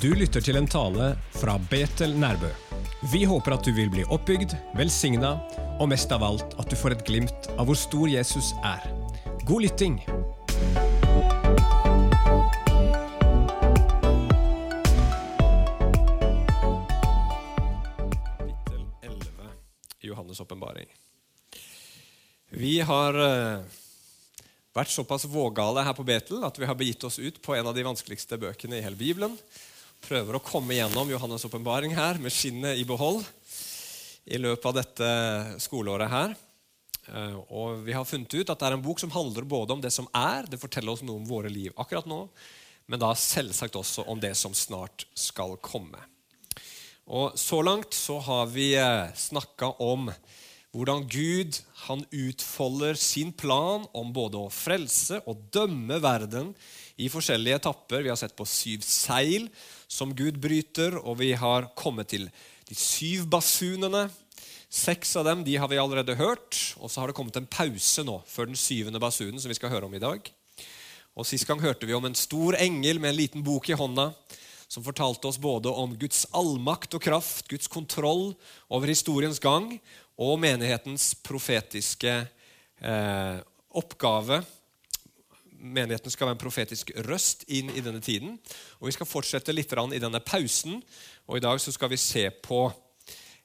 Du lytter til en tale fra Betel Nærbø. Vi håper at du vil bli oppbygd, velsigna og mest av alt at du får et glimt av hvor stor Jesus er. God lytting! Kapittel 11 Johannes' åpenbaring. Vi har eh, vært såpass vågale her på Betel at vi har begitt oss ut på en av de vanskeligste bøkene i hele Bibelen. Prøver å komme gjennom Johannes' åpenbaring her med skinnet i behold i løpet av dette skoleåret her. Eh, Og vi har funnet ut at det er en bok som handler både om det som er, det forteller oss noe om våre liv akkurat nå, men da selvsagt også om det som snart skal komme. Og Så langt så har vi snakka om hvordan Gud han utfolder sin plan om både å frelse og dømme verden i forskjellige etapper. Vi har sett på syv seil som Gud bryter, og vi har kommet til de syv basunene. Seks av dem de har vi allerede hørt, og så har det kommet en pause nå før den syvende basunen, som vi skal høre om i dag. Og Sist gang hørte vi om en stor engel med en liten bok i hånda som fortalte oss både om Guds allmakt og kraft, Guds kontroll over historiens gang og menighetens profetiske eh, oppgave. Menigheten skal være en profetisk røst inn i denne tiden. Og Vi skal fortsette litt i denne pausen. Og I dag så skal vi se på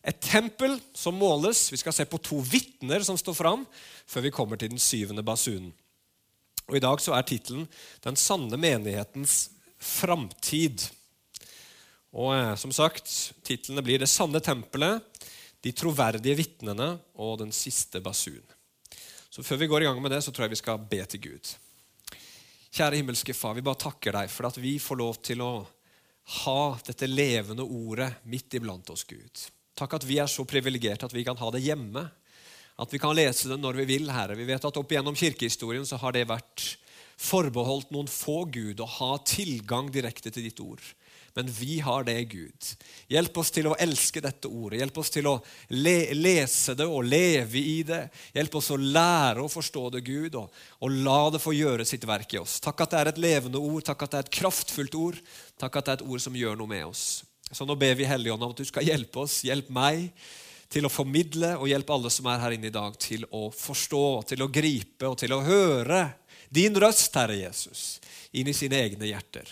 et tempel som måles. Vi skal se på to vitner som står fram, før vi kommer til den syvende basunen. Og I dag så er tittelen 'Den sanne menighetens framtid'. Og eh, som sagt, Titlene blir 'Det sanne tempelet', 'De troverdige vitnene' og 'Den siste basun'. Så Før vi går i gang med det, så tror jeg vi skal be til Gud. Kjære himmelske Far, vi bare takker deg for at vi får lov til å ha dette levende ordet midt iblant oss, Gud. Takk at vi er så privilegerte at vi kan ha det hjemme. At vi kan lese det når vi vil, Herre. Vi vet at opp gjennom kirkehistorien så har det vært forbeholdt noen få, Gud, å ha tilgang direkte til ditt ord. Men vi har det, Gud. Hjelp oss til å elske dette ordet. Hjelp oss til å le lese det og leve i det. Hjelp oss å lære å forstå det, Gud, og, og la det få gjøre sitt verk i oss. Takk at det er et levende ord, takk at det er et kraftfullt ord, takk at det er et ord som gjør noe med oss. Så nå ber vi Helligånd om at du skal hjelpe oss. Hjelp meg til å formidle, og hjelp alle som er her inne i dag, til å forstå, til å gripe og til å høre din røst, Herre Jesus, inn i sine egne hjerter.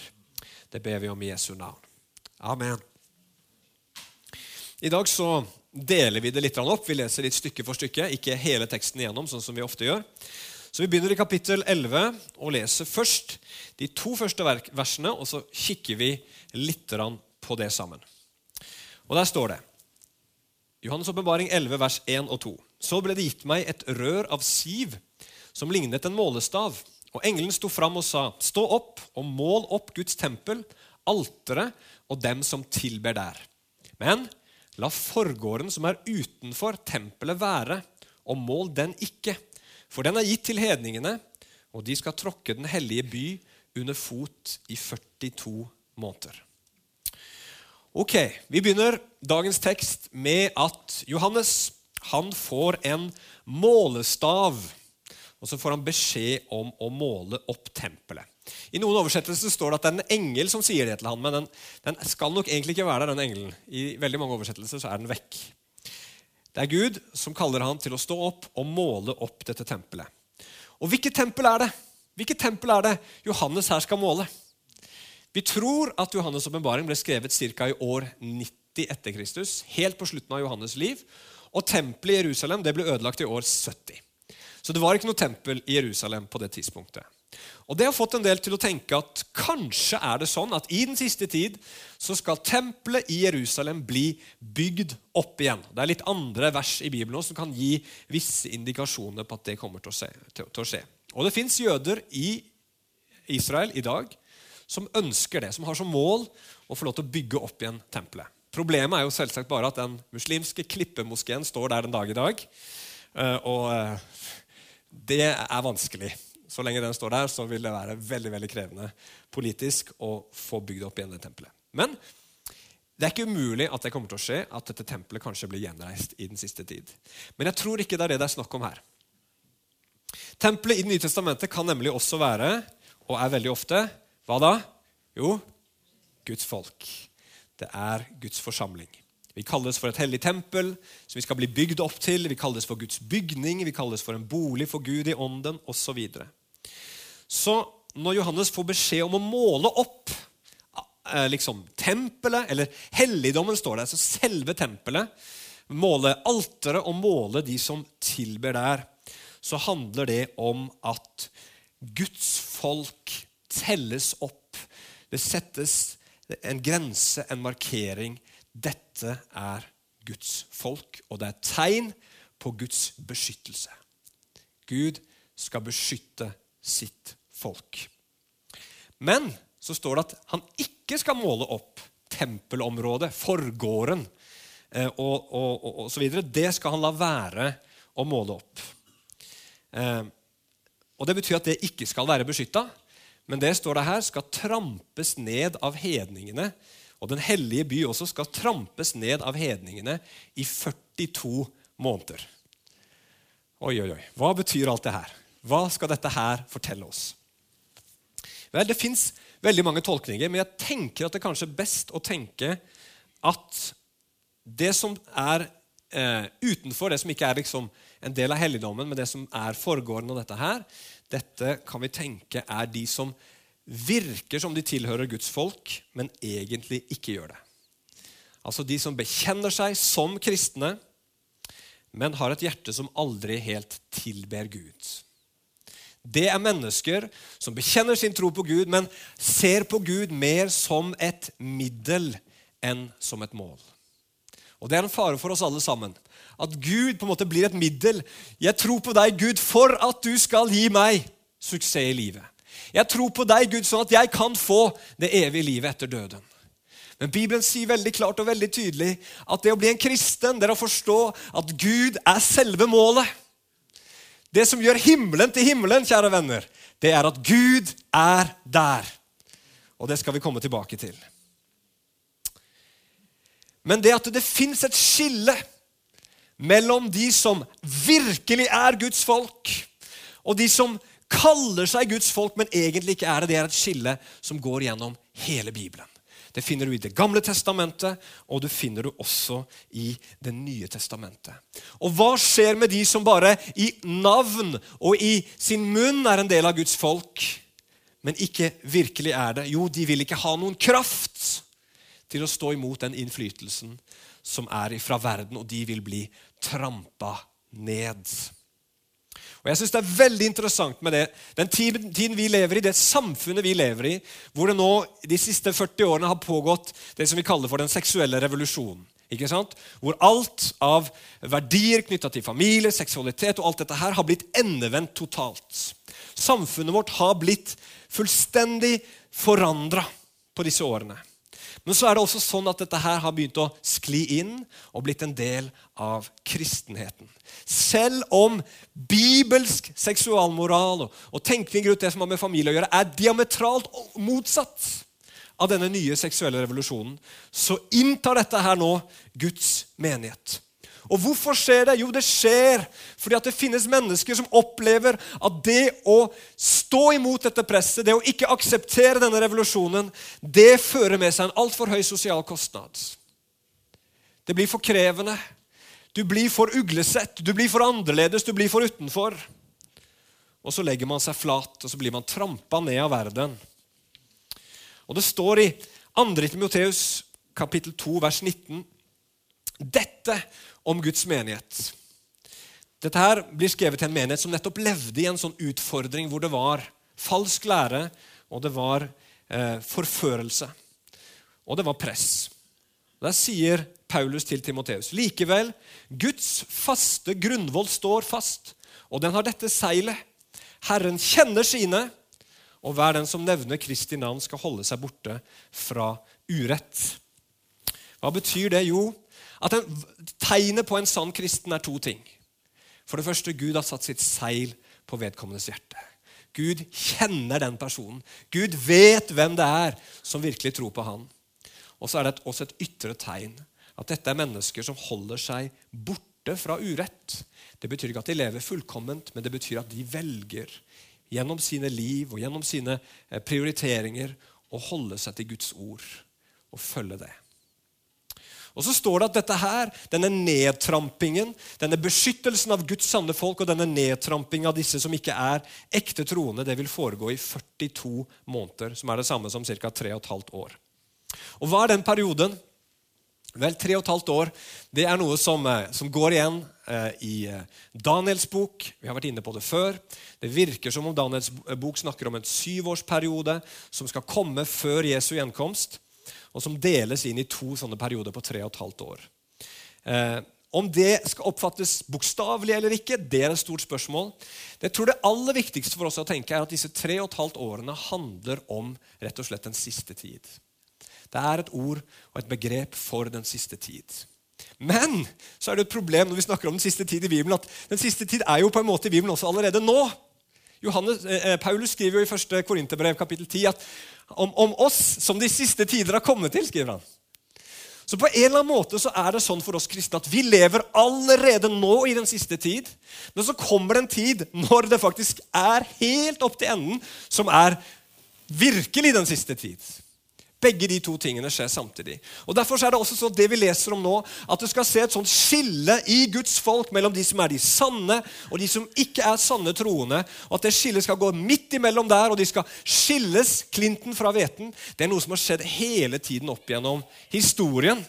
Det ber vi om i Jesu navn. Amen. I dag så deler vi det litt opp. Vi leser litt stykke for stykke, ikke hele teksten igjennom, sånn som vi ofte gjør. Så Vi begynner i kapittel 11 og leser først de to første versene, og så kikker vi litt på det sammen. Og Der står det Johannes' åpenbaring 11, vers 1 og 2. Så ble det gitt meg et rør av siv som lignet en målestav. Og engelen sto fram og sa, Stå opp og mål opp Guds tempel, alteret og dem som tilber der. Men la forgården som er utenfor tempelet være, og mål den ikke. For den er gitt til hedningene, og de skal tråkke den hellige by under fot i 42 måneder. Ok, Vi begynner dagens tekst med at Johannes han får en målestav. Og så får han beskjed om å måle opp tempelet. I noen oversettelser står det at det er en engel som sier det til han, men den, den skal nok egentlig ikke være der, den engelen. I veldig mange oversettelser så er den vekk. Det er Gud som kaller han til å stå opp og måle opp dette tempelet. Og hvilket tempel er det? Hvilket tempel er det Johannes her skal måle? Vi tror at Johannes' åpenbaring ble skrevet ca. i år 90 etter Kristus. Helt på slutten av Johannes' liv. Og tempelet i Jerusalem ble ødelagt i år 70. Så det var ikke noe tempel i Jerusalem på det tidspunktet. Og Det har fått en del til å tenke at kanskje er det sånn at i den siste tid så skal tempelet i Jerusalem bli bygd opp igjen. Det er litt andre vers i Bibelen som kan gi visse indikasjoner på at det kommer til å, se, til, til å skje. Og det fins jøder i Israel i dag som ønsker det, som har som mål å få lov til å bygge opp igjen tempelet. Problemet er jo selvsagt bare at den muslimske klippemoskeen står der den dag i dag. Og det er vanskelig. Så lenge den står der, så vil det være veldig veldig krevende politisk å få bygd opp igjen det tempelet. Men det er ikke umulig at det kommer til å skje, at dette tempelet kanskje blir gjenreist i den siste tid. Men jeg tror ikke det er det det er snakk om her. Tempelet i Det nye testamentet kan nemlig også være, og er veldig ofte, hva da? Jo, Guds folk. Det er Guds forsamling. Vi kalles for et hellig tempel som vi skal bli bygd opp til. Vi kalles for Guds bygning, vi kalles for en bolig for Gud i ånden osv. Så, videre. så når Johannes får beskjed om å måle opp eh, liksom, tempelet, eller helligdommen, står det, altså selve tempelet, måle alteret og måle de som tilber der, så handler det om at Guds folk telles opp. Det settes en grense, en markering. Dette er Guds folk, og det er tegn på Guds beskyttelse. Gud skal beskytte sitt folk. Men så står det at han ikke skal måle opp tempelområdet, forgården eh, og, og, så videre. Det skal han la være å måle opp. Eh, og Det betyr at det ikke skal være beskytta, men det står det her, skal trampes ned av hedningene. Og Den hellige by også skal trampes ned av hedningene i 42 måneder. Oi, oi, oi. Hva betyr alt det her? Hva skal dette her fortelle oss? Vel, Det fins veldig mange tolkninger, men jeg tenker at det kanskje er best å tenke at det som er eh, utenfor, det som ikke er liksom en del av helligdommen, men det som er forgården og dette her, dette kan vi tenke er de som virker som de tilhører Guds folk, men egentlig ikke gjør det. Altså de som bekjenner seg som kristne, men har et hjerte som aldri helt tilber Gud. Det er mennesker som bekjenner sin tro på Gud, men ser på Gud mer som et middel enn som et mål. Og Det er en fare for oss alle sammen. At Gud på en måte blir et middel. Jeg tror på deg, Gud, for at du skal gi meg suksess i livet. Jeg tror på deg, Gud, sånn at jeg kan få det evige livet etter døden. Men Bibelen sier veldig klart og veldig tydelig at det å bli en kristen det er å forstå at Gud er selve målet. Det som gjør himmelen til himmelen, kjære venner, det er at Gud er der. Og det skal vi komme tilbake til. Men det at det fins et skille mellom de som virkelig er Guds folk, og de som kaller seg Guds folk, men egentlig ikke er det. Det er et skille som går gjennom hele Bibelen. Det finner du i Det gamle testamentet, og du finner du også i Det nye testamentet. Og hva skjer med de som bare i navn og i sin munn er en del av Guds folk, men ikke virkelig er det? Jo, de vil ikke ha noen kraft til å stå imot den innflytelsen som er fra verden, og de vil bli trampa ned. Og jeg synes Det er veldig interessant med det, den tiden vi lever i, det samfunnet vi lever i, hvor det nå de siste 40 årene har pågått det som vi kaller for den seksuelle revolusjonen. Ikke sant? Hvor alt av verdier knytta til familie, seksualitet og alt dette her har blitt endevendt totalt. Samfunnet vårt har blitt fullstendig forandra på disse årene. Men så er det også sånn at dette her har begynt å skli inn og blitt en del av kristenheten. Selv om bibelsk seksualmoral og tenkning rundt det som har med familie å gjøre, er diametralt motsatt av denne nye seksuelle revolusjonen, så inntar dette her nå Guds menighet. Og hvorfor skjer det? Jo, det skjer fordi at det finnes mennesker som opplever at det å stå imot dette presset, det å ikke akseptere denne revolusjonen, det fører med seg en altfor høy sosial kostnad. Det blir for krevende. Du blir for uglesett, du blir for annerledes, du blir for utenfor. Og så legger man seg flat, og så blir man trampa ned av verden. Og det står i 2. Timoteus kapittel 2, vers 19 dette om Guds menighet. Dette her blir skrevet til en menighet som nettopp levde i en sånn utfordring hvor det var falsk lære, og det var eh, forførelse. Og det var press. Der sier Paulus til Timoteus.: Likevel, Guds faste grunnvoll står fast, og den har dette seilet. Herren kjenner sine, og hver den som nevner Kristi navn, skal holde seg borte fra urett. Hva betyr det? Jo, at en, Tegnet på en sann kristen er to ting. For det første, Gud har satt sitt seil på vedkommendes hjerte. Gud kjenner den personen. Gud vet hvem det er som virkelig tror på han. Og så er det også et ytre tegn. At dette er mennesker som holder seg borte fra urett. Det betyr ikke at de lever fullkomment, men det betyr at de velger gjennom sine liv og gjennom sine eh, prioriteringer å holde seg til Guds ord. og følge det. Og så står det at dette her, denne nedtrampingen, denne beskyttelsen av Guds sanne folk og denne nedtrampingen av disse som ikke er ekte troende, det vil foregå i 42 måneder, som er det samme som ca. 3 15 år. Og hva er den perioden? Vel, tre og et halvt år det er noe som, eh, som går igjen eh, i eh, Daniels bok. Vi har vært inne på det før. Det virker som om Daniels bok snakker om en syvårsperiode som skal komme før Jesu gjenkomst og som deles inn i to sånne perioder på tre og et halvt år. Eh, om det skal oppfattes bokstavelig eller ikke, det er et stort spørsmål. Jeg tror det aller viktigste for oss å tenke er at disse tre og et halvt årene handler om rett og slett den siste tid. Det er et ord og et begrep for den siste tid. Men så er det et problem når vi snakker om den siste tid i Bibelen, at den siste tid er jo på en måte i Bibelen også allerede nå. Johannes, eh, Paulus skriver jo i 1. Korinterbrev kapittel 10 at om, om, oss som de siste tider har kommet til. skriver han. Så på en eller annen måte så er det sånn for oss kristne at vi lever allerede nå i den siste tid. Men så kommer det en tid når det faktisk er helt opp til enden, som er virkelig den siste tid. Begge de to tingene skjer samtidig. Og Derfor er det også sånn det vi leser om nå, at du skal se et sånt skille i Guds folk mellom de som er de sanne, og de som ikke er sanne troende. og At det skillet skal gå midt imellom der, og de skal skilles, klinten fra hveten. Det er noe som har skjedd hele tiden opp gjennom historien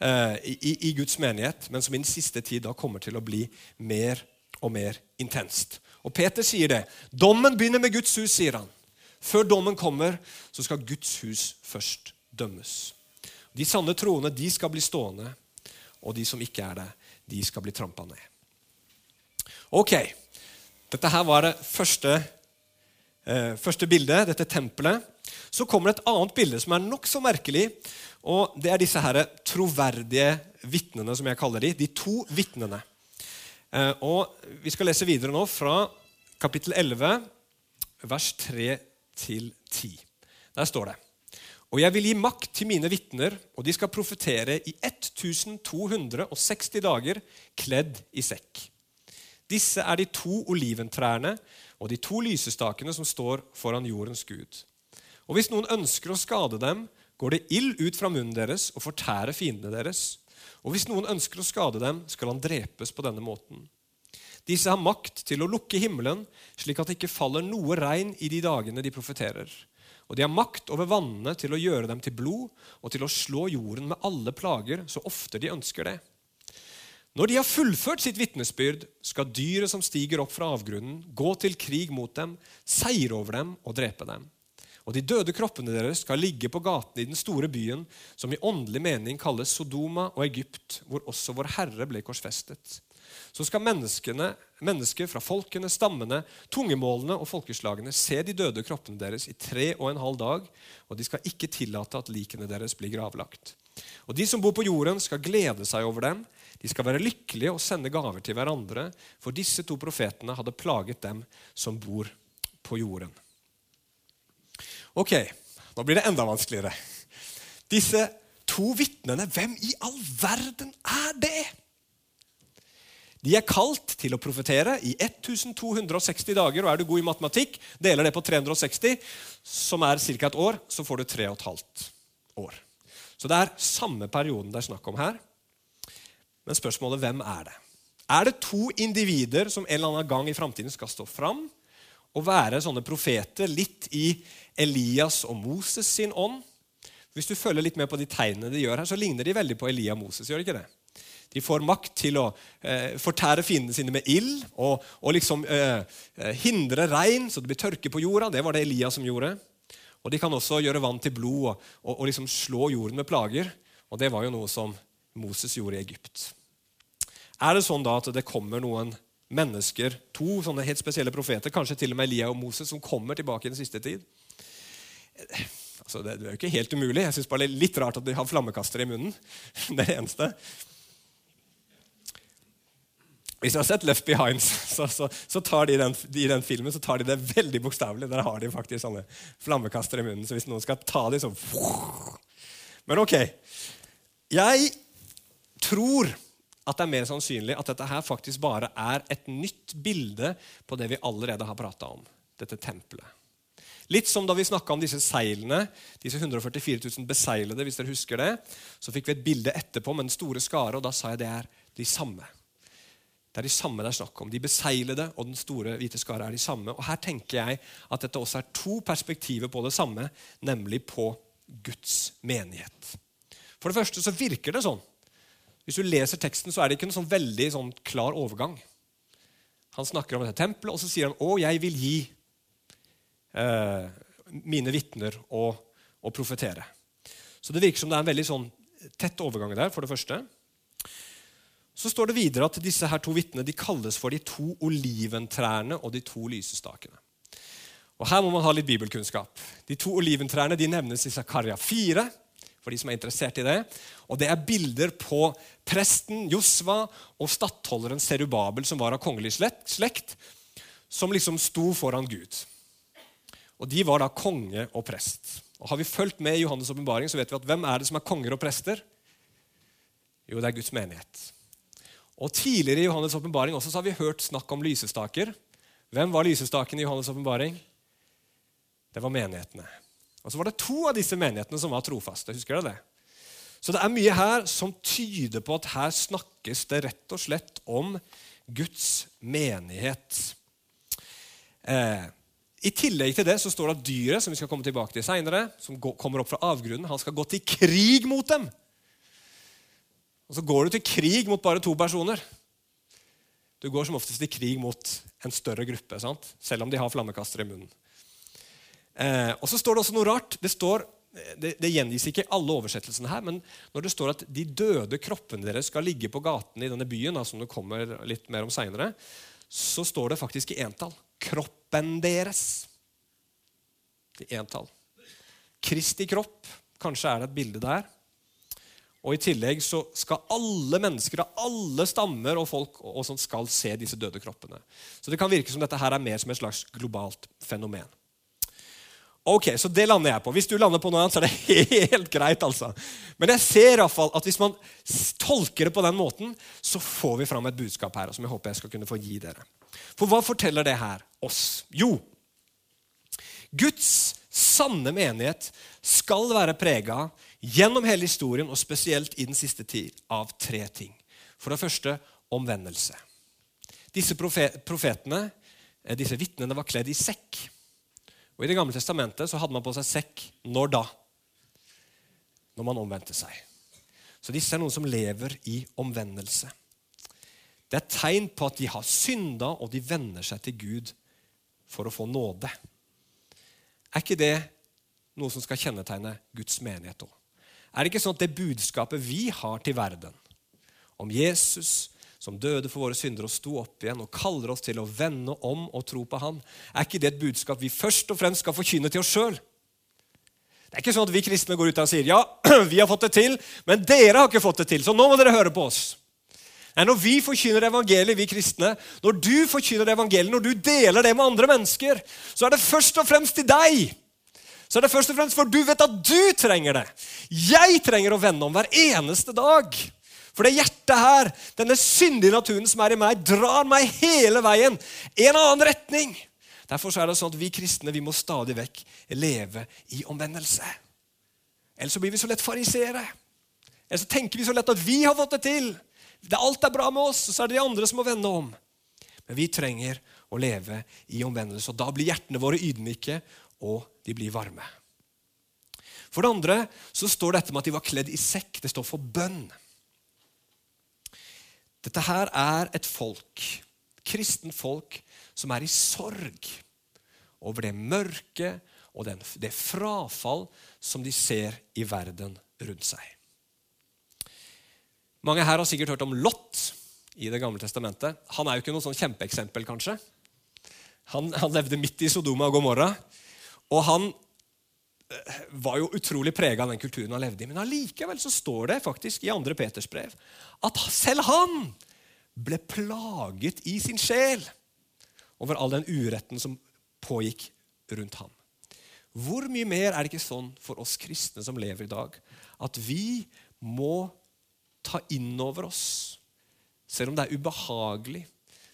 eh, i, i Guds menighet, men som i den siste tid da kommer til å bli mer og mer intenst. Og Peter sier det. Dommen begynner med Guds hus, sier han. Før dommen kommer, så skal Guds hus først dømmes. De sanne troende de skal bli stående, og de som ikke er det, de skal bli trampa ned. Ok, dette her var det første, eh, første bildet, dette tempelet. Så kommer det et annet bilde som er nokså merkelig. og Det er disse her troverdige vitnene, som jeg kaller de. De to vitnene. Eh, og Vi skal lese videre nå fra kapittel 11, vers 3 til 10. Der står det Og jeg vil gi makt til mine vitner, og de skal profetere i 1260 dager kledd i sekk. Disse er de to oliventrærne og de to lysestakene som står foran jordens Gud. Og hvis noen ønsker å skade dem, går det ild ut fra munnen deres og fortærer fiendene deres. Og hvis noen ønsker å skade dem, skal han drepes på denne måten. Disse har makt til å lukke himmelen, slik at det ikke faller noe regn i de dagene de profeterer. Og de har makt over vannene til å gjøre dem til blod og til å slå jorden med alle plager så ofte de ønsker det. Når de har fullført sitt vitnesbyrd, skal dyret som stiger opp fra avgrunnen, gå til krig mot dem, seire over dem og drepe dem. Og de døde kroppene deres skal ligge på gatene i den store byen, som i åndelig mening kalles Sodoma og Egypt, hvor også vår Herre ble korsfestet så skal mennesker fra folkene, stammene, tungemålene og folkeslagene se de døde kroppene deres i tre og en halv dag, og de skal ikke tillate at likene deres blir gravlagt. Og de som bor på jorden, skal glede seg over dem. De skal være lykkelige og sende gaver til hverandre, for disse to profetene hadde plaget dem som bor på jorden. Ok, nå blir det enda vanskeligere. Disse to vitnene, hvem i all verden er det? De er kalt til å profetere i 1260 dager. og Er du god i matematikk, deler det på 360, som er ca. et år, så får du 3,5 år. Så det er samme perioden det er snakk om her. Men spørsmålet hvem er det? Er det to individer som en eller annen gang i framtiden skal stå fram og være sånne profeter litt i Elias og Moses sin ånd? Hvis du følger litt med på de tegnene de gjør her, så ligner de veldig på Elia og Moses. gjør de ikke det? De får makt til å eh, fortære fiendene sine med ild og, og liksom eh, eh, hindre regn, så det blir tørke på jorda. Det var det Elias som gjorde. Og De kan også gjøre vann til blod og, og, og liksom slå jorden med plager. Og Det var jo noe som Moses gjorde i Egypt. Er det sånn da at det kommer noen mennesker, to sånne helt spesielle profeter, kanskje til og med Elia og Moses, som kommer tilbake i den siste tid? Altså, det, er jo ikke helt umulig. Jeg synes bare det er litt rart at de har flammekastere i munnen. Det er det eneste. Hvis du har sett Left Behind, så, så, så tar de den, i den filmen så tar de det veldig bokstavelig. Der har de faktisk sånne flammekastere i munnen. Så hvis noen skal ta dem, så Men ok. Jeg tror at det er mer sannsynlig at dette her faktisk bare er et nytt bilde på det vi allerede har prata om. Dette tempelet. Litt som da vi snakka om disse seilene, disse 144 000 beseilede. hvis dere husker det. Så fikk vi et bilde etterpå med den store skare, og da sa jeg det er de samme. Det er de samme det er snakk om. De beseilede og den store hvite skare er de samme. Og Her tenker jeg at dette også er to perspektiver på det samme, nemlig på Guds menighet. For det første så virker det sånn. Hvis du leser teksten, så er det ikke en sånn veldig sånn klar overgang. Han snakker om dette tempelet, og så sier han 'Å, jeg vil gi eh, mine vitner å, og profetere'. Så det virker som det er en veldig sånn tett overgang der, for det første. Så står det videre at disse her to vitnene kalles for de to oliventrærne og de to lysestakene. Og Her må man ha litt bibelkunnskap. De to oliventrærne de nevnes i Zakaria 4 for de som er interessert i det. Og Det er bilder på presten Josva og stattholderen Serubabel, som var av kongelig slekt, som liksom sto foran Gud. Og De var da konge og prest. Og Har vi fulgt med i Johannes' åpenbaring, vet vi at hvem er det som er konger og prester? Jo, det er Guds menighet. Og Tidligere i Johannes' åpenbaring har vi hørt snakk om lysestaker. Hvem var lysestaken i Johannes' åpenbaring? Det var menighetene. Og så var det to av disse menighetene som var trofaste. husker dere det? Så det er mye her som tyder på at her snakkes det rett og slett om Guds menighet. Eh, I tillegg til det så står det at dyret som vi skal komme tilbake til senere, som går, kommer opp fra avgrunnen, han skal gå til krig mot dem. Og så går du til krig mot bare to personer. Du går som oftest til krig mot en større gruppe, sant? selv om de har flammekastere i munnen. Eh, og så står det også noe rart. Det, står, det, det gjengis ikke alle oversettelsene her, men når det står at de døde kroppene deres skal ligge på gatene i denne byen, da, som det kommer litt mer om senere, så står det faktisk i entall. Kroppen deres. I entall. Kristi kropp. Kanskje er det et bilde der. Og I tillegg så skal alle mennesker av alle stammer og folk og sånt skal se disse døde kroppene. Så det kan virke som dette her er mer som et slags globalt fenomen. Ok, Så det lander jeg på. Hvis du lander på noe annet, så er det helt greit. altså. Men jeg ser i hvert fall at hvis man tolker det på den måten, så får vi fram et budskap her som jeg håper jeg skal kunne få gi dere. For hva forteller det her oss? Jo, Guds sanne menighet skal være prega gjennom hele historien, og spesielt i den siste tid, av tre ting. For det første omvendelse. Disse profetene, eh, disse vitnene, var kledd i sekk. Og I Det gamle testamentet så hadde man på seg sekk når da? Når man omvendte seg. Så disse er noen som lever i omvendelse. Det er tegn på at de har synda, og de vender seg til Gud for å få nåde. Er ikke det noe som skal kjennetegne Guds menighet òg? Er det ikke sånn at det budskapet vi har til verden, om Jesus, som døde for våre synder og sto opp igjen og kaller oss til å vende om og tro på Han, er ikke det et budskap vi først og fremst skal forkynne til oss sjøl? Det er ikke sånn at vi kristne går ut og sier ja, vi har fått det til, men dere har ikke fått det til, så nå må dere høre på oss. Nei, Når vi forkynner evangeliet, vi kristne, når du forkynner evangeliet, når du deler det med andre mennesker, så er det først og fremst til deg. Så er det først og fremst for du vet at du trenger det. Jeg trenger å vende om hver eneste dag. For det hjertet her, denne syndige naturen som er i meg, drar meg hele veien i en annen retning. Derfor er det sånn at vi kristne vi må stadig vekk leve i omvendelse. Ellers så blir vi så lett fariseere. Eller så tenker vi så lett at vi har fått det til. Alt er bra med oss, og så er det de andre som må vende om. Men vi trenger å leve i omvendelse, og da blir hjertene våre ydmyke, og de blir varme. For det andre så står dette med at de var kledd i sekk. Det står for bønn. Dette her er et folk, kristen folk, som er i sorg over det mørke og den, det frafall som de ser i verden rundt seg. Mange her har sikkert hørt om Lot i Det gamle testamentet. Han er jo ikke noe sånn kjempeeksempel, kanskje. Han, han, levde midt i Sodoma og Gomorra. Og han eh, var jo utrolig prega av den kulturen han levde i. Men allikevel så står det faktisk i 2. Peters brev at selv han ble plaget i sin sjel over all den uretten som pågikk rundt ham. Hvor mye mer er det ikke sånn for oss kristne som lever i dag, at vi må ta inn over oss, selv om det er ubehagelig,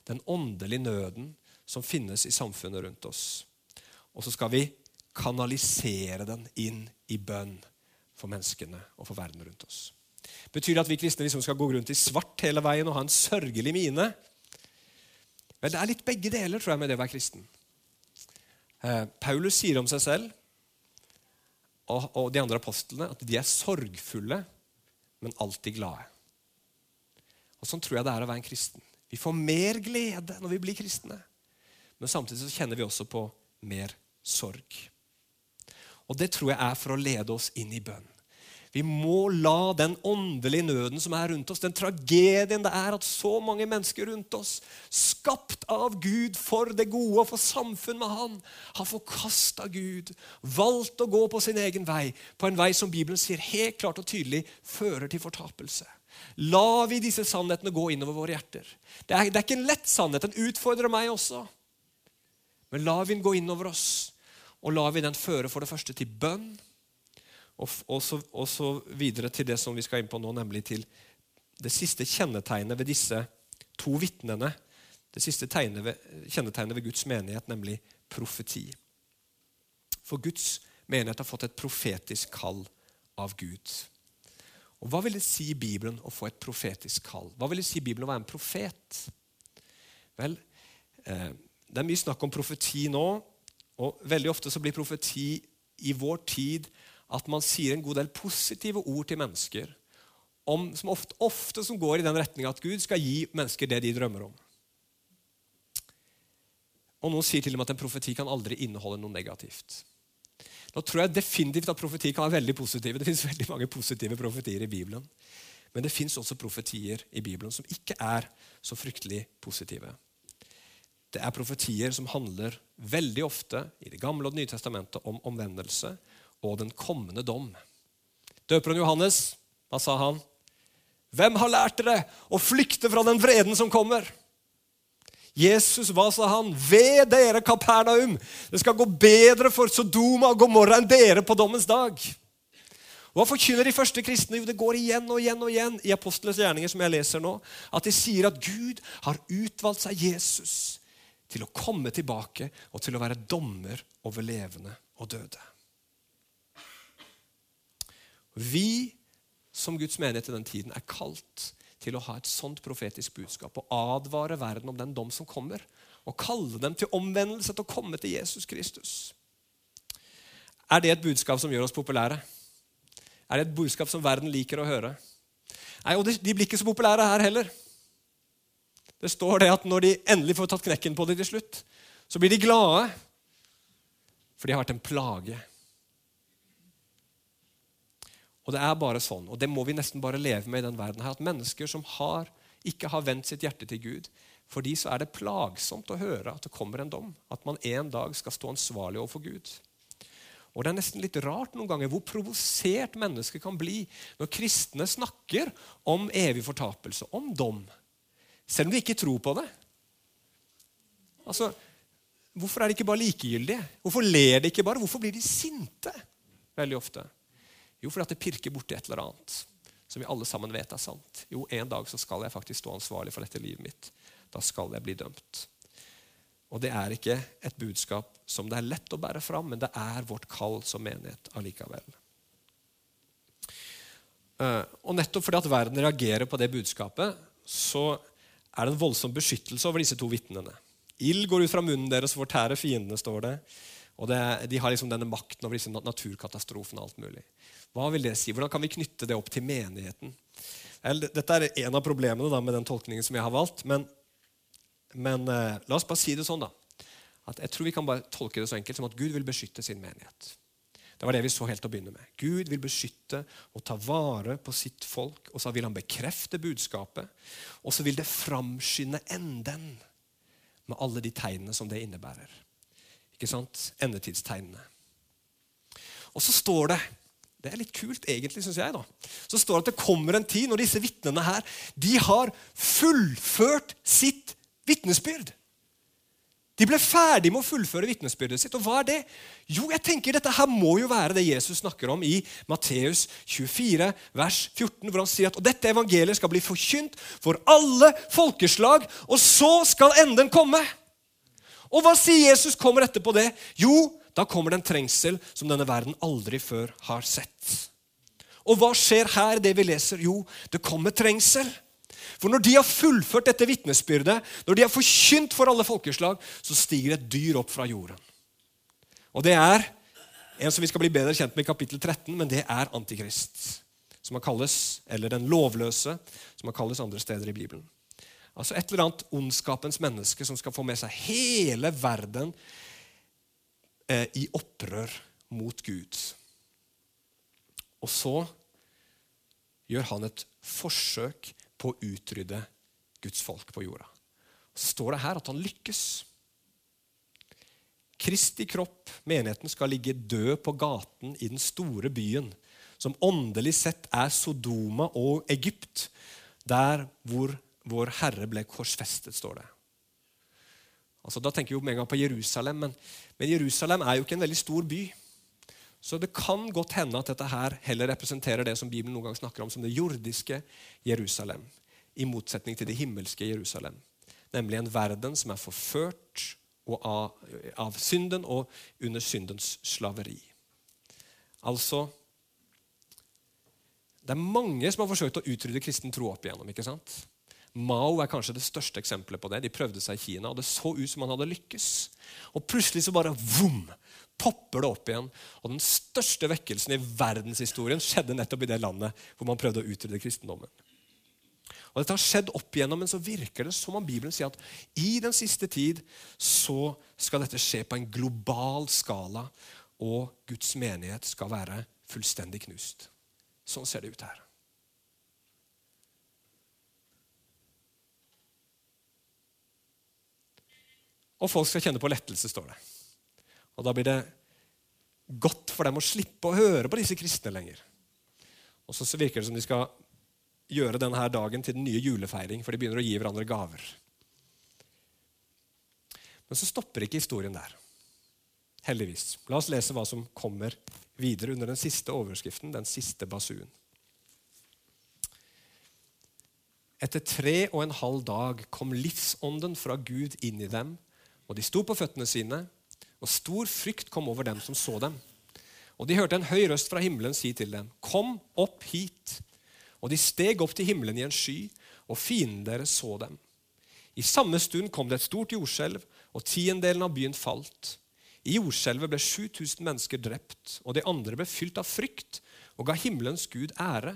den åndelige nøden som finnes i samfunnet rundt oss. Og så skal vi kanalisere den inn i bønn for menneskene og for verden rundt oss. Betyr det at vi kristne liksom skal gå rundt i svart hele veien og ha en sørgelig mine? Vel, Det er litt begge deler tror jeg, med det å være kristen. Eh, Paulus sier om seg selv og, og de andre apostlene at de er sorgfulle, men alltid glade. Og Sånn tror jeg det er å være en kristen. Vi får mer glede når vi blir kristne. Men samtidig så kjenner vi også på mer sorg. Og det tror jeg er for å lede oss inn i bønn. Vi må la den åndelige nøden som er rundt oss, den tragedien det er at så mange mennesker rundt oss, skapt av Gud for det gode og for samfunn med Han, har forkasta Gud, valgt å gå på sin egen vei, på en vei som Bibelen sier helt klart og tydelig fører til fortapelse. La vi disse sannhetene gå innover våre hjerter. Det er, det er ikke en lett sannhet. Den utfordrer meg også. Men la vi den gå innover oss, og lar vi den føre for det første til bønn og, og, så, og, så, videre til det som vi skal inn på nå, nemlig til det siste kjennetegnet ved disse to vitnene. Det siste ved, kjennetegnet ved Guds menighet, nemlig profeti. For Guds menighet har fått et profetisk kall av Gud. Og Hva vil det si i Bibelen å få et profetisk kall? Hva vil det si i Bibelen å være en profet? Vel, eh, Det er mye snakk om profeti nå, og veldig ofte så blir profeti i vår tid at man sier en god del positive ord til mennesker om, som ofte, ofte, som går i den retning at Gud skal gi mennesker det de drømmer om. Og Noen sier til og med at en profeti kan aldri inneholde noe negativt. Nå tror jeg definitivt at profeti kan være veldig positive. Det finnes veldig mange positive profetier i Bibelen. Men det fins også profetier i Bibelen som ikke er så fryktelig positive. Det er profetier som handler veldig ofte i Det gamle og Det nye testamentet om omvendelse og den kommende dom. Døperen Johannes, hva sa han? Hvem har lært dere å flykte fra den vreden som kommer? Jesus, hva sa han? Ved dere, Kapernaum! Det skal gå bedre for Sodoma og Gomorra enn dere på dommens dag. Hva forkynner de første kristne? Jo, det går igjen og igjen og igjen i apostlenes gjerninger, som jeg leser nå, at de sier at Gud har utvalgt seg Jesus til å komme tilbake og til å være dommer over levende og døde. Vi som Guds menighet i den tiden er kalt til å ha et sånt profetisk budskap og advare verden om den dom som kommer, og kalle dem til omvendelse, til å komme til Jesus Kristus. Er det et budskap som gjør oss populære? Er det et budskap som verden liker å høre? Nei, og De blir ikke så populære her heller. Det står det at når de endelig får tatt knekken på det til slutt, så blir de glade, for de har vært en plage. Og det er bare sånn, og det må vi nesten bare leve med i den verden her, at mennesker som har, ikke har vendt sitt hjerte til Gud, for de så er det plagsomt å høre at det kommer en dom. At man en dag skal stå ansvarlig overfor Gud. Og Det er nesten litt rart noen ganger hvor provosert mennesker kan bli når kristne snakker om evig fortapelse, om dom, selv om de ikke tror på det. Altså, Hvorfor er de ikke bare likegyldige? Hvorfor ler de ikke bare? Hvorfor blir de sinte veldig ofte? Jo, fordi det pirker borti et eller annet som vi alle sammen vet er sant. Jo, en dag så skal jeg faktisk stå ansvarlig for dette livet mitt. Da skal jeg bli dømt. Og det er ikke et budskap som det er lett å bære fram, men det er vårt kall som menighet allikevel. Eh, og nettopp fordi at verden reagerer på det budskapet, så er det en voldsom beskyttelse over disse to vitnene. Ild går ut fra munnen deres og fortærer fiendene, står det. Og det, De har liksom denne makten over disse naturkatastrofene og alt mulig. Hva vil det si? Hvordan kan vi knytte det opp til menigheten? Dette er en av problemene da, med den tolkningen som jeg har valgt. Men, men eh, la oss bare si det sånn, da. At jeg tror vi kan bare tolke det så enkelt som at Gud vil beskytte sin menighet. Det var det vi så helt å begynne med. Gud vil beskytte og ta vare på sitt folk. Og så vil han bekrefte budskapet. Og så vil det framskynde enden med alle de tegnene som det innebærer. Ikke sant? Endetidstegnene. Og så står det det er litt kult, egentlig, syns jeg. da. Så står det at det kommer en tid når disse vitnene her de har fullført sitt vitnesbyrd. De ble ferdig med å fullføre vitnesbyrdet sitt. Og hva er det? Jo, jeg tenker Dette her må jo være det Jesus snakker om i Matteus 24, vers 14, hvor han sier at og dette evangeliet skal bli forkynt for alle folkeslag, og så skal enden komme. Og hva sier Jesus kommer etterpå det? Jo, da kommer det en trengsel som denne verden aldri før har sett. Og hva skjer her, det vi leser? Jo, det kommer trengsel. For når de har fullført dette vitnesbyrdet, når de har forkynt for alle folkeslag, så stiger et dyr opp fra jorden. Og det er en som vi skal bli bedre kjent med i kapittel 13, men det er Antikrist. Som han kalles, eller den lovløse, som han kalles andre steder i Bibelen. Altså Et eller annet ondskapens menneske som skal få med seg hele verden eh, i opprør mot Gud. Og så gjør han et forsøk på å utrydde Guds folk på jorda. Så står det her at han lykkes. Kristi kropp, menigheten, skal ligge død på gaten i den store byen, som åndelig sett er Sodoma og Egypt, der hvor vår Herre ble korsfestet, står det. Altså, da tenker vi jo med en gang på Jerusalem, men, men Jerusalem er jo ikke en veldig stor by. Så det kan godt hende at dette her heller representerer det som Bibelen noen gang snakker om som det jordiske Jerusalem, i motsetning til det himmelske Jerusalem. Nemlig en verden som er forført av, av synden og under syndens slaveri. Altså Det er mange som har forsøkt å utrydde kristen tro opp igjennom. ikke sant? Mao er kanskje det største eksempelet på det. De prøvde seg i Kina, og det så ut som han hadde lykkes. Og plutselig så bare vom, popper det opp igjen. Og den største vekkelsen i verdenshistorien skjedde nettopp i det landet hvor man prøvde å utrydde kristendommen. Og Dette har skjedd opp igjennom, men så virker det som om Bibelen sier at i den siste tid så skal dette skje på en global skala, og Guds menighet skal være fullstendig knust. Sånn ser det ut her. Og folk skal kjenne på lettelse, står det. Og da blir det godt for dem å slippe å høre på disse kristne lenger. Og så virker det som de skal gjøre denne dagen til den nye julefeiring, for de begynner å gi hverandre gaver. Men så stopper ikke historien der. Heldigvis. La oss lese hva som kommer videre under den siste overskriften, den siste basuen. Etter tre og en halv dag kom livsånden fra Gud inn i dem, og de sto på føttene sine, og stor frykt kom over dem som så dem. Og de hørte en høy røst fra himmelen si til dem, Kom opp hit. Og de steg opp til himmelen i en sky, og fienden deres så dem. I samme stund kom det et stort jordskjelv, og tiendedelen av byen falt. I jordskjelvet ble 7000 mennesker drept, og de andre ble fylt av frykt og ga himmelens Gud ære.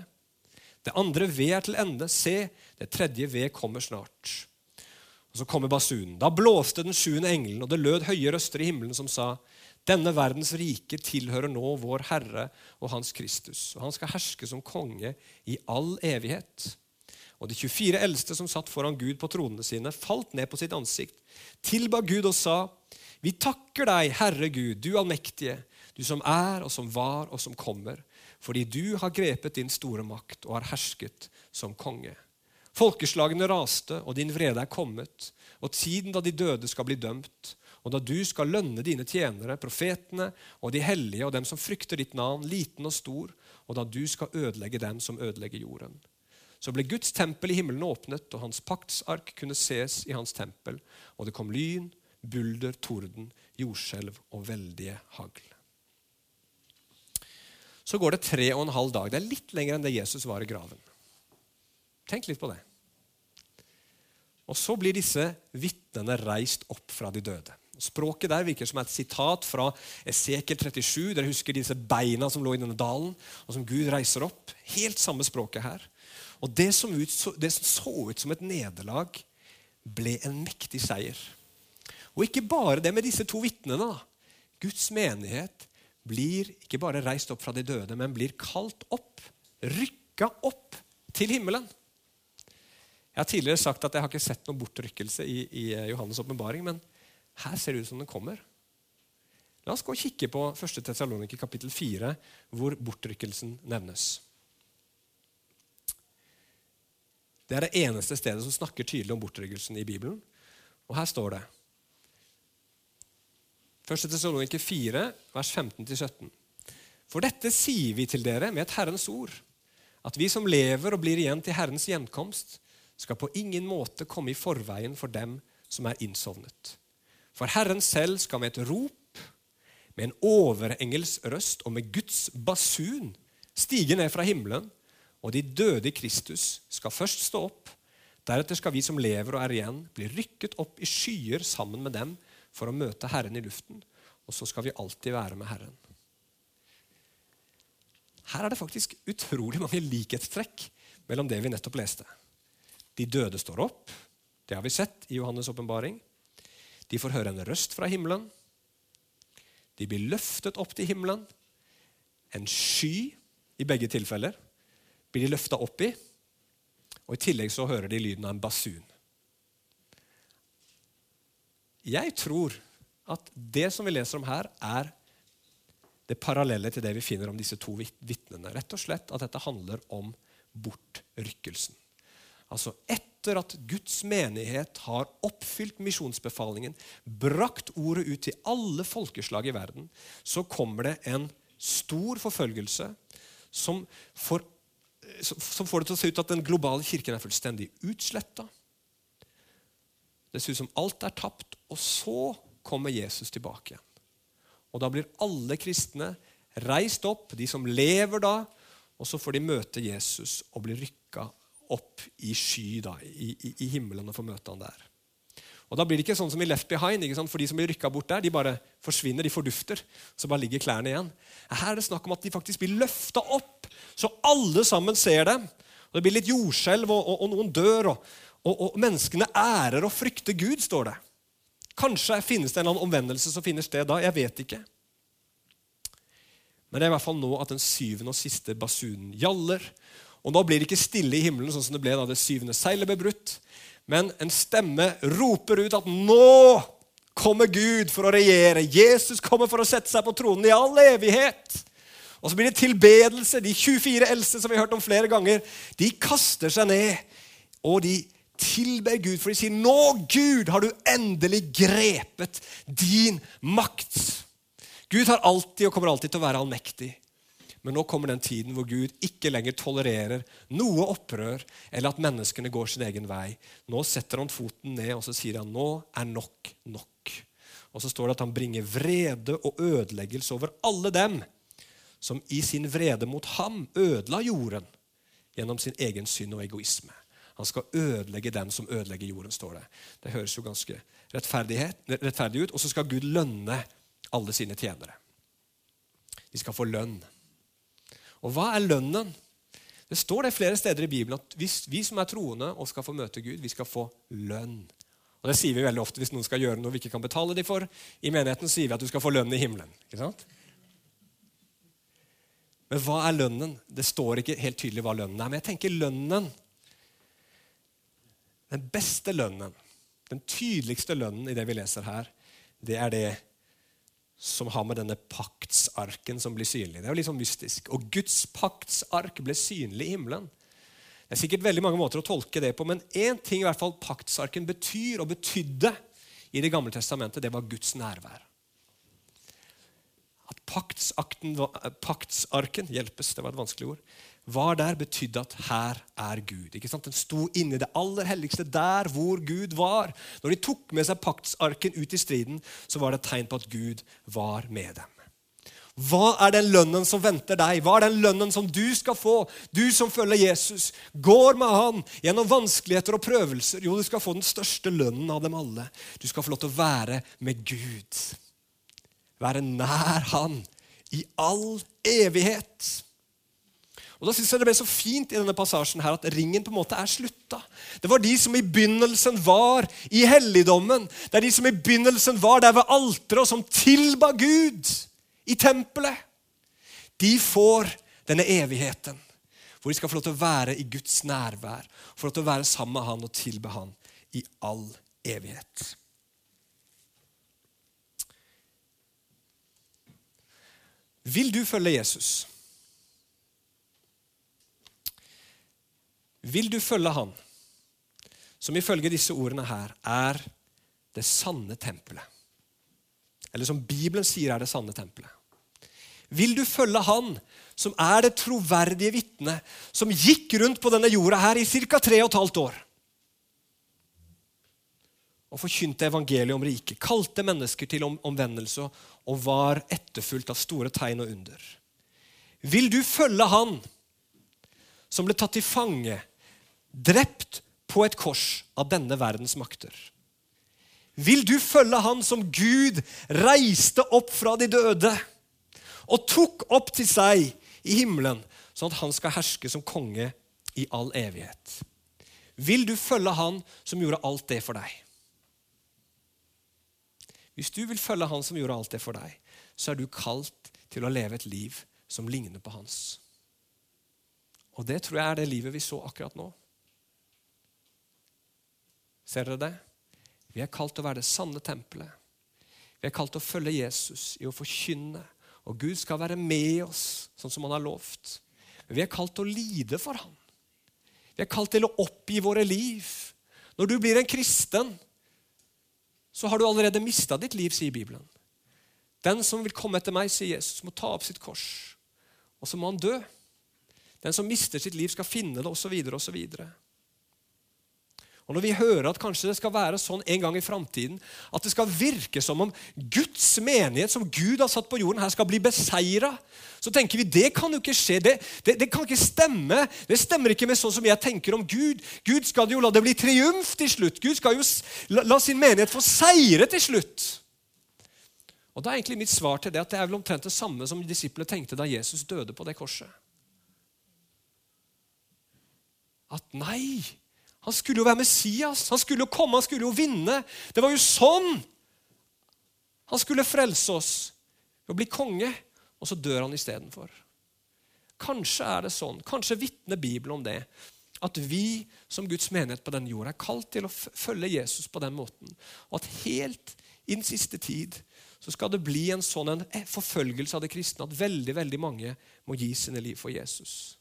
Det andre ved er til ende. Se, det tredje ved kommer snart. Og Så kommer basunen. Da blåste den sjuende engelen, og det lød høye røster i himmelen som sa:" Denne verdens rike tilhører nå vår Herre og Hans Kristus, og han skal herske som konge i all evighet. Og de 24 eldste som satt foran Gud på tronene sine, falt ned på sitt ansikt, tilba Gud og sa:" Vi takker deg, Herre Gud, du allmektige, du som er og som var og som kommer, fordi du har grepet din store makt og har hersket som konge. Folkeslagene raste, og din vrede er kommet, og tiden da de døde skal bli dømt, og da du skal lønne dine tjenere, profetene og de hellige og dem som frykter ditt navn, liten og stor, og da du skal ødelegge dem som ødelegger jorden. Så ble Guds tempel i himmelen åpnet, og hans paktsark kunne ses i hans tempel, og det kom lyn, bulder, torden, jordskjelv og veldige hagl. Så går det tre og en halv dag. Det er litt lenger enn det Jesus var i graven. Tenk litt på det. Og Så blir disse vitnene reist opp fra de døde. Språket der virker som et sitat fra Esekiel 37. Dere husker disse beina som lå i denne dalen, og som Gud reiser opp. Helt samme språket her. Og Det som, ut, det som så ut som et nederlag, ble en mektig seier. Og ikke bare det med disse to vitnene. Guds menighet blir ikke bare reist opp fra de døde, men blir kalt opp, rykka opp til himmelen. Jeg har tidligere sagt at jeg har ikke sett noen bortrykkelse i, i eh, Johannes' åpenbaring, men her ser det ut som den kommer. La oss gå og kikke på 1. Tessaloniki kapittel 4, hvor bortrykkelsen nevnes. Det er det eneste stedet som snakker tydelig om bortrykkelsen i Bibelen. Og her står det 1. Tessaloniki 4, vers 15-17. For dette sier vi til dere med et Herrens ord, at vi som lever og blir igjen til Herrens gjenkomst, skal på ingen måte komme i forveien for dem som er innsovnet. For Herren selv skal med et rop, med en overengels røst og med Guds basun stige ned fra himmelen, og de døde i Kristus skal først stå opp. Deretter skal vi som lever og er igjen, bli rykket opp i skyer sammen med dem for å møte Herren i luften. Og så skal vi alltid være med Herren. Her er det faktisk utrolig mange likhetstrekk mellom det vi nettopp leste. De døde står opp. Det har vi sett i Johannes' åpenbaring. De får høre en røst fra himmelen. De blir løftet opp til himmelen. En sky, i begge tilfeller, blir de løfta opp i. Og I tillegg så hører de lyden av en basun. Jeg tror at det som vi leser om her, er det parallelle til det vi finner om disse to vitnene. Rett og slett at dette handler om bortrykkelsen. Altså etter at Guds menighet har oppfylt misjonsbefalingen, brakt ordet ut til alle folkeslag i verden, så kommer det en stor forfølgelse som får, som får det til å se ut at den globale kirken er fullstendig utsletta. Det ser ut som alt er tapt, og så kommer Jesus tilbake igjen. Og da blir alle kristne reist opp, de som lever da, og så får de møte Jesus og bli rykka opp i sky da, i, i, i himmelen og få møte han der. Og Da blir det ikke sånn som i Left Behind, for de som blir rykka bort der, de bare forsvinner, de fordufter. Så bare ligger klærne igjen. Her er det snakk om at de faktisk blir løfta opp, så alle sammen ser dem. Og Det blir litt jordskjelv, og, og, og, noen dør. Og, og, menneskene ærer og frykter Gud, står det. Kanskje finnes det en eller annen omvendelse som finner sted da. Jeg vet ikke. Men det er i hvert fall nå at den syvende og siste basunen gjaller. Og nå blir det ikke stille i himmelen, sånn som det ble da det syvende seilet ble brutt. Men en stemme roper ut at nå kommer Gud for å regjere. Jesus kommer for å sette seg på tronen i all evighet. Og så blir det tilbedelse. De 24 eldste som vi har hørt om flere ganger, de kaster seg ned, og de tilber Gud, for de sier, 'Nå, Gud, har du endelig grepet din makt.' Gud har alltid og kommer alltid til å være allmektig. Men nå kommer den tiden hvor Gud ikke lenger tolererer noe opprør eller at menneskene går sin egen vei. Nå setter han foten ned og så sier han, 'Nå er nok nok'. Og så står det at han bringer vrede og ødeleggelse over alle dem som i sin vrede mot ham ødela jorden gjennom sin egen synd og egoisme. Han skal ødelegge dem som ødelegger jorden, står det. Det høres jo ganske rettferdig ut. Og så skal Gud lønne alle sine tjenere. De skal få lønn. Og hva er lønnen? Det står det flere steder i Bibelen at hvis vi som er troende og skal få møte Gud, vi skal få lønn. Og Det sier vi veldig ofte hvis noen skal gjøre noe vi ikke kan betale dem for. I menigheten sier vi at du skal få lønn i himmelen. ikke sant? Men hva er lønnen? Det står ikke helt tydelig hva lønnen er. Men jeg tenker lønnen den beste lønnen, den tydeligste lønnen i det vi leser her, det er det som har med denne paktsarken som blir synlig. Det er jo litt sånn mystisk. Og Guds paktsark ble synlig i himmelen. Det er sikkert veldig mange måter å tolke det på, men én ting i hvert fall paktsarken betyr og betydde i Det gamle testamentet, det var Guds nærvær. At paktsarken hjelpes, det var et vanskelig ord, var der, betydde at her er Gud. Ikke sant? Den sto inni det aller helligste, der hvor Gud var. Når de tok med seg paktsarken ut i striden, så var det et tegn på at Gud var med dem. Hva er den lønnen som venter deg? Hva er den lønnen som du skal få? Du som følger Jesus, går med han gjennom vanskeligheter og prøvelser. Jo, du skal få den største lønnen av dem alle. Du skal få lov til å være med Gud. Være nær han i all evighet. Og da synes jeg Det ble så fint i denne passasjen her at ringen på en måte er slutta. Det var de som i begynnelsen var i helligdommen. Det er de som i begynnelsen var der ved alteret, og som tilba Gud i tempelet. De får denne evigheten, hvor de skal få lov til å være i Guds nærvær. Få lov til å være sammen med Han og tilbe Han i all evighet. Vil du følge Jesus? Vil du følge Han, som ifølge disse ordene her er det sanne tempelet? Eller som Bibelen sier er det sanne tempelet. Vil du følge Han som er det troverdige vitnet, som gikk rundt på denne jorda her i ca. tre og et halvt år? og forkynte evangeliet om riket, kalte mennesker til om, omvendelse og var etterfulgt av store tegn og under. Vil du følge han som ble tatt til fange, drept på et kors av denne verdens makter? Vil du følge han som Gud reiste opp fra de døde og tok opp til seg i himmelen, sånn at han skal herske som konge i all evighet? Vil du følge han som gjorde alt det for deg? Hvis du vil følge han som gjorde alt det for deg, så er du kalt til å leve et liv som ligner på hans. Og det tror jeg er det livet vi så akkurat nå. Ser dere det? Vi er kalt til å være det sanne tempelet. Vi er kalt til å følge Jesus i å forkynne, og Gud skal være med oss, sånn som han har lovt. Men vi er kalt til å lide for ham. Vi er kalt til å oppgi våre liv. Når du blir en kristen, så har du allerede mista ditt liv, sier Bibelen. Den som vil komme etter meg, sier Jesus, må ta opp sitt kors. Og så må han dø. Den som mister sitt liv, skal finne det, osv. osv. Og når vi hører at kanskje det skal være sånn en gang i framtiden at det skal virke som om Guds menighet, som Gud har satt på jorden, her skal bli beseira, så tenker vi det kan jo ikke skje. Det, det, det, kan ikke stemme. Det stemmer ikke med sånn som jeg tenker om Gud. Gud skal jo la det bli triumf til slutt. Gud skal jo la, la sin menighet få seire til slutt. Og da er egentlig mitt svar til det at det er vel omtrent det samme som disiplene tenkte da Jesus døde på det korset. At nei, han skulle jo være Messias. Han skulle jo komme, han skulle jo vinne. Det var jo sånn han skulle frelse oss ved å bli konge, og så dør han istedenfor. Kanskje er det sånn, kanskje vitner Bibelen om det, at vi som Guds menighet på denne jorda er kalt til å følge Jesus på den måten. Og at helt i den siste tid så skal det bli en sånn en forfølgelse av det kristne at veldig veldig mange må gi sine liv for Jesus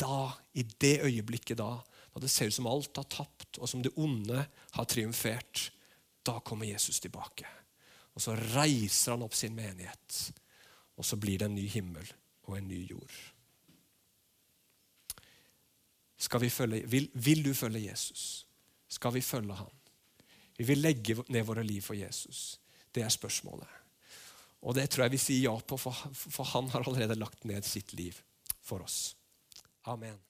da, i det øyeblikket da, da det ser ut som alt har tapt, og som det onde har triumfert, da kommer Jesus tilbake. Og så reiser han opp sin menighet. Og så blir det en ny himmel og en ny jord. Skal vi følge, vil, vil du følge Jesus? Skal vi følge han? Vi vil legge ned våre liv for Jesus. Det er spørsmålet. Og det tror jeg vi sier ja på, for, for han har allerede lagt ned sitt liv for oss. Amen.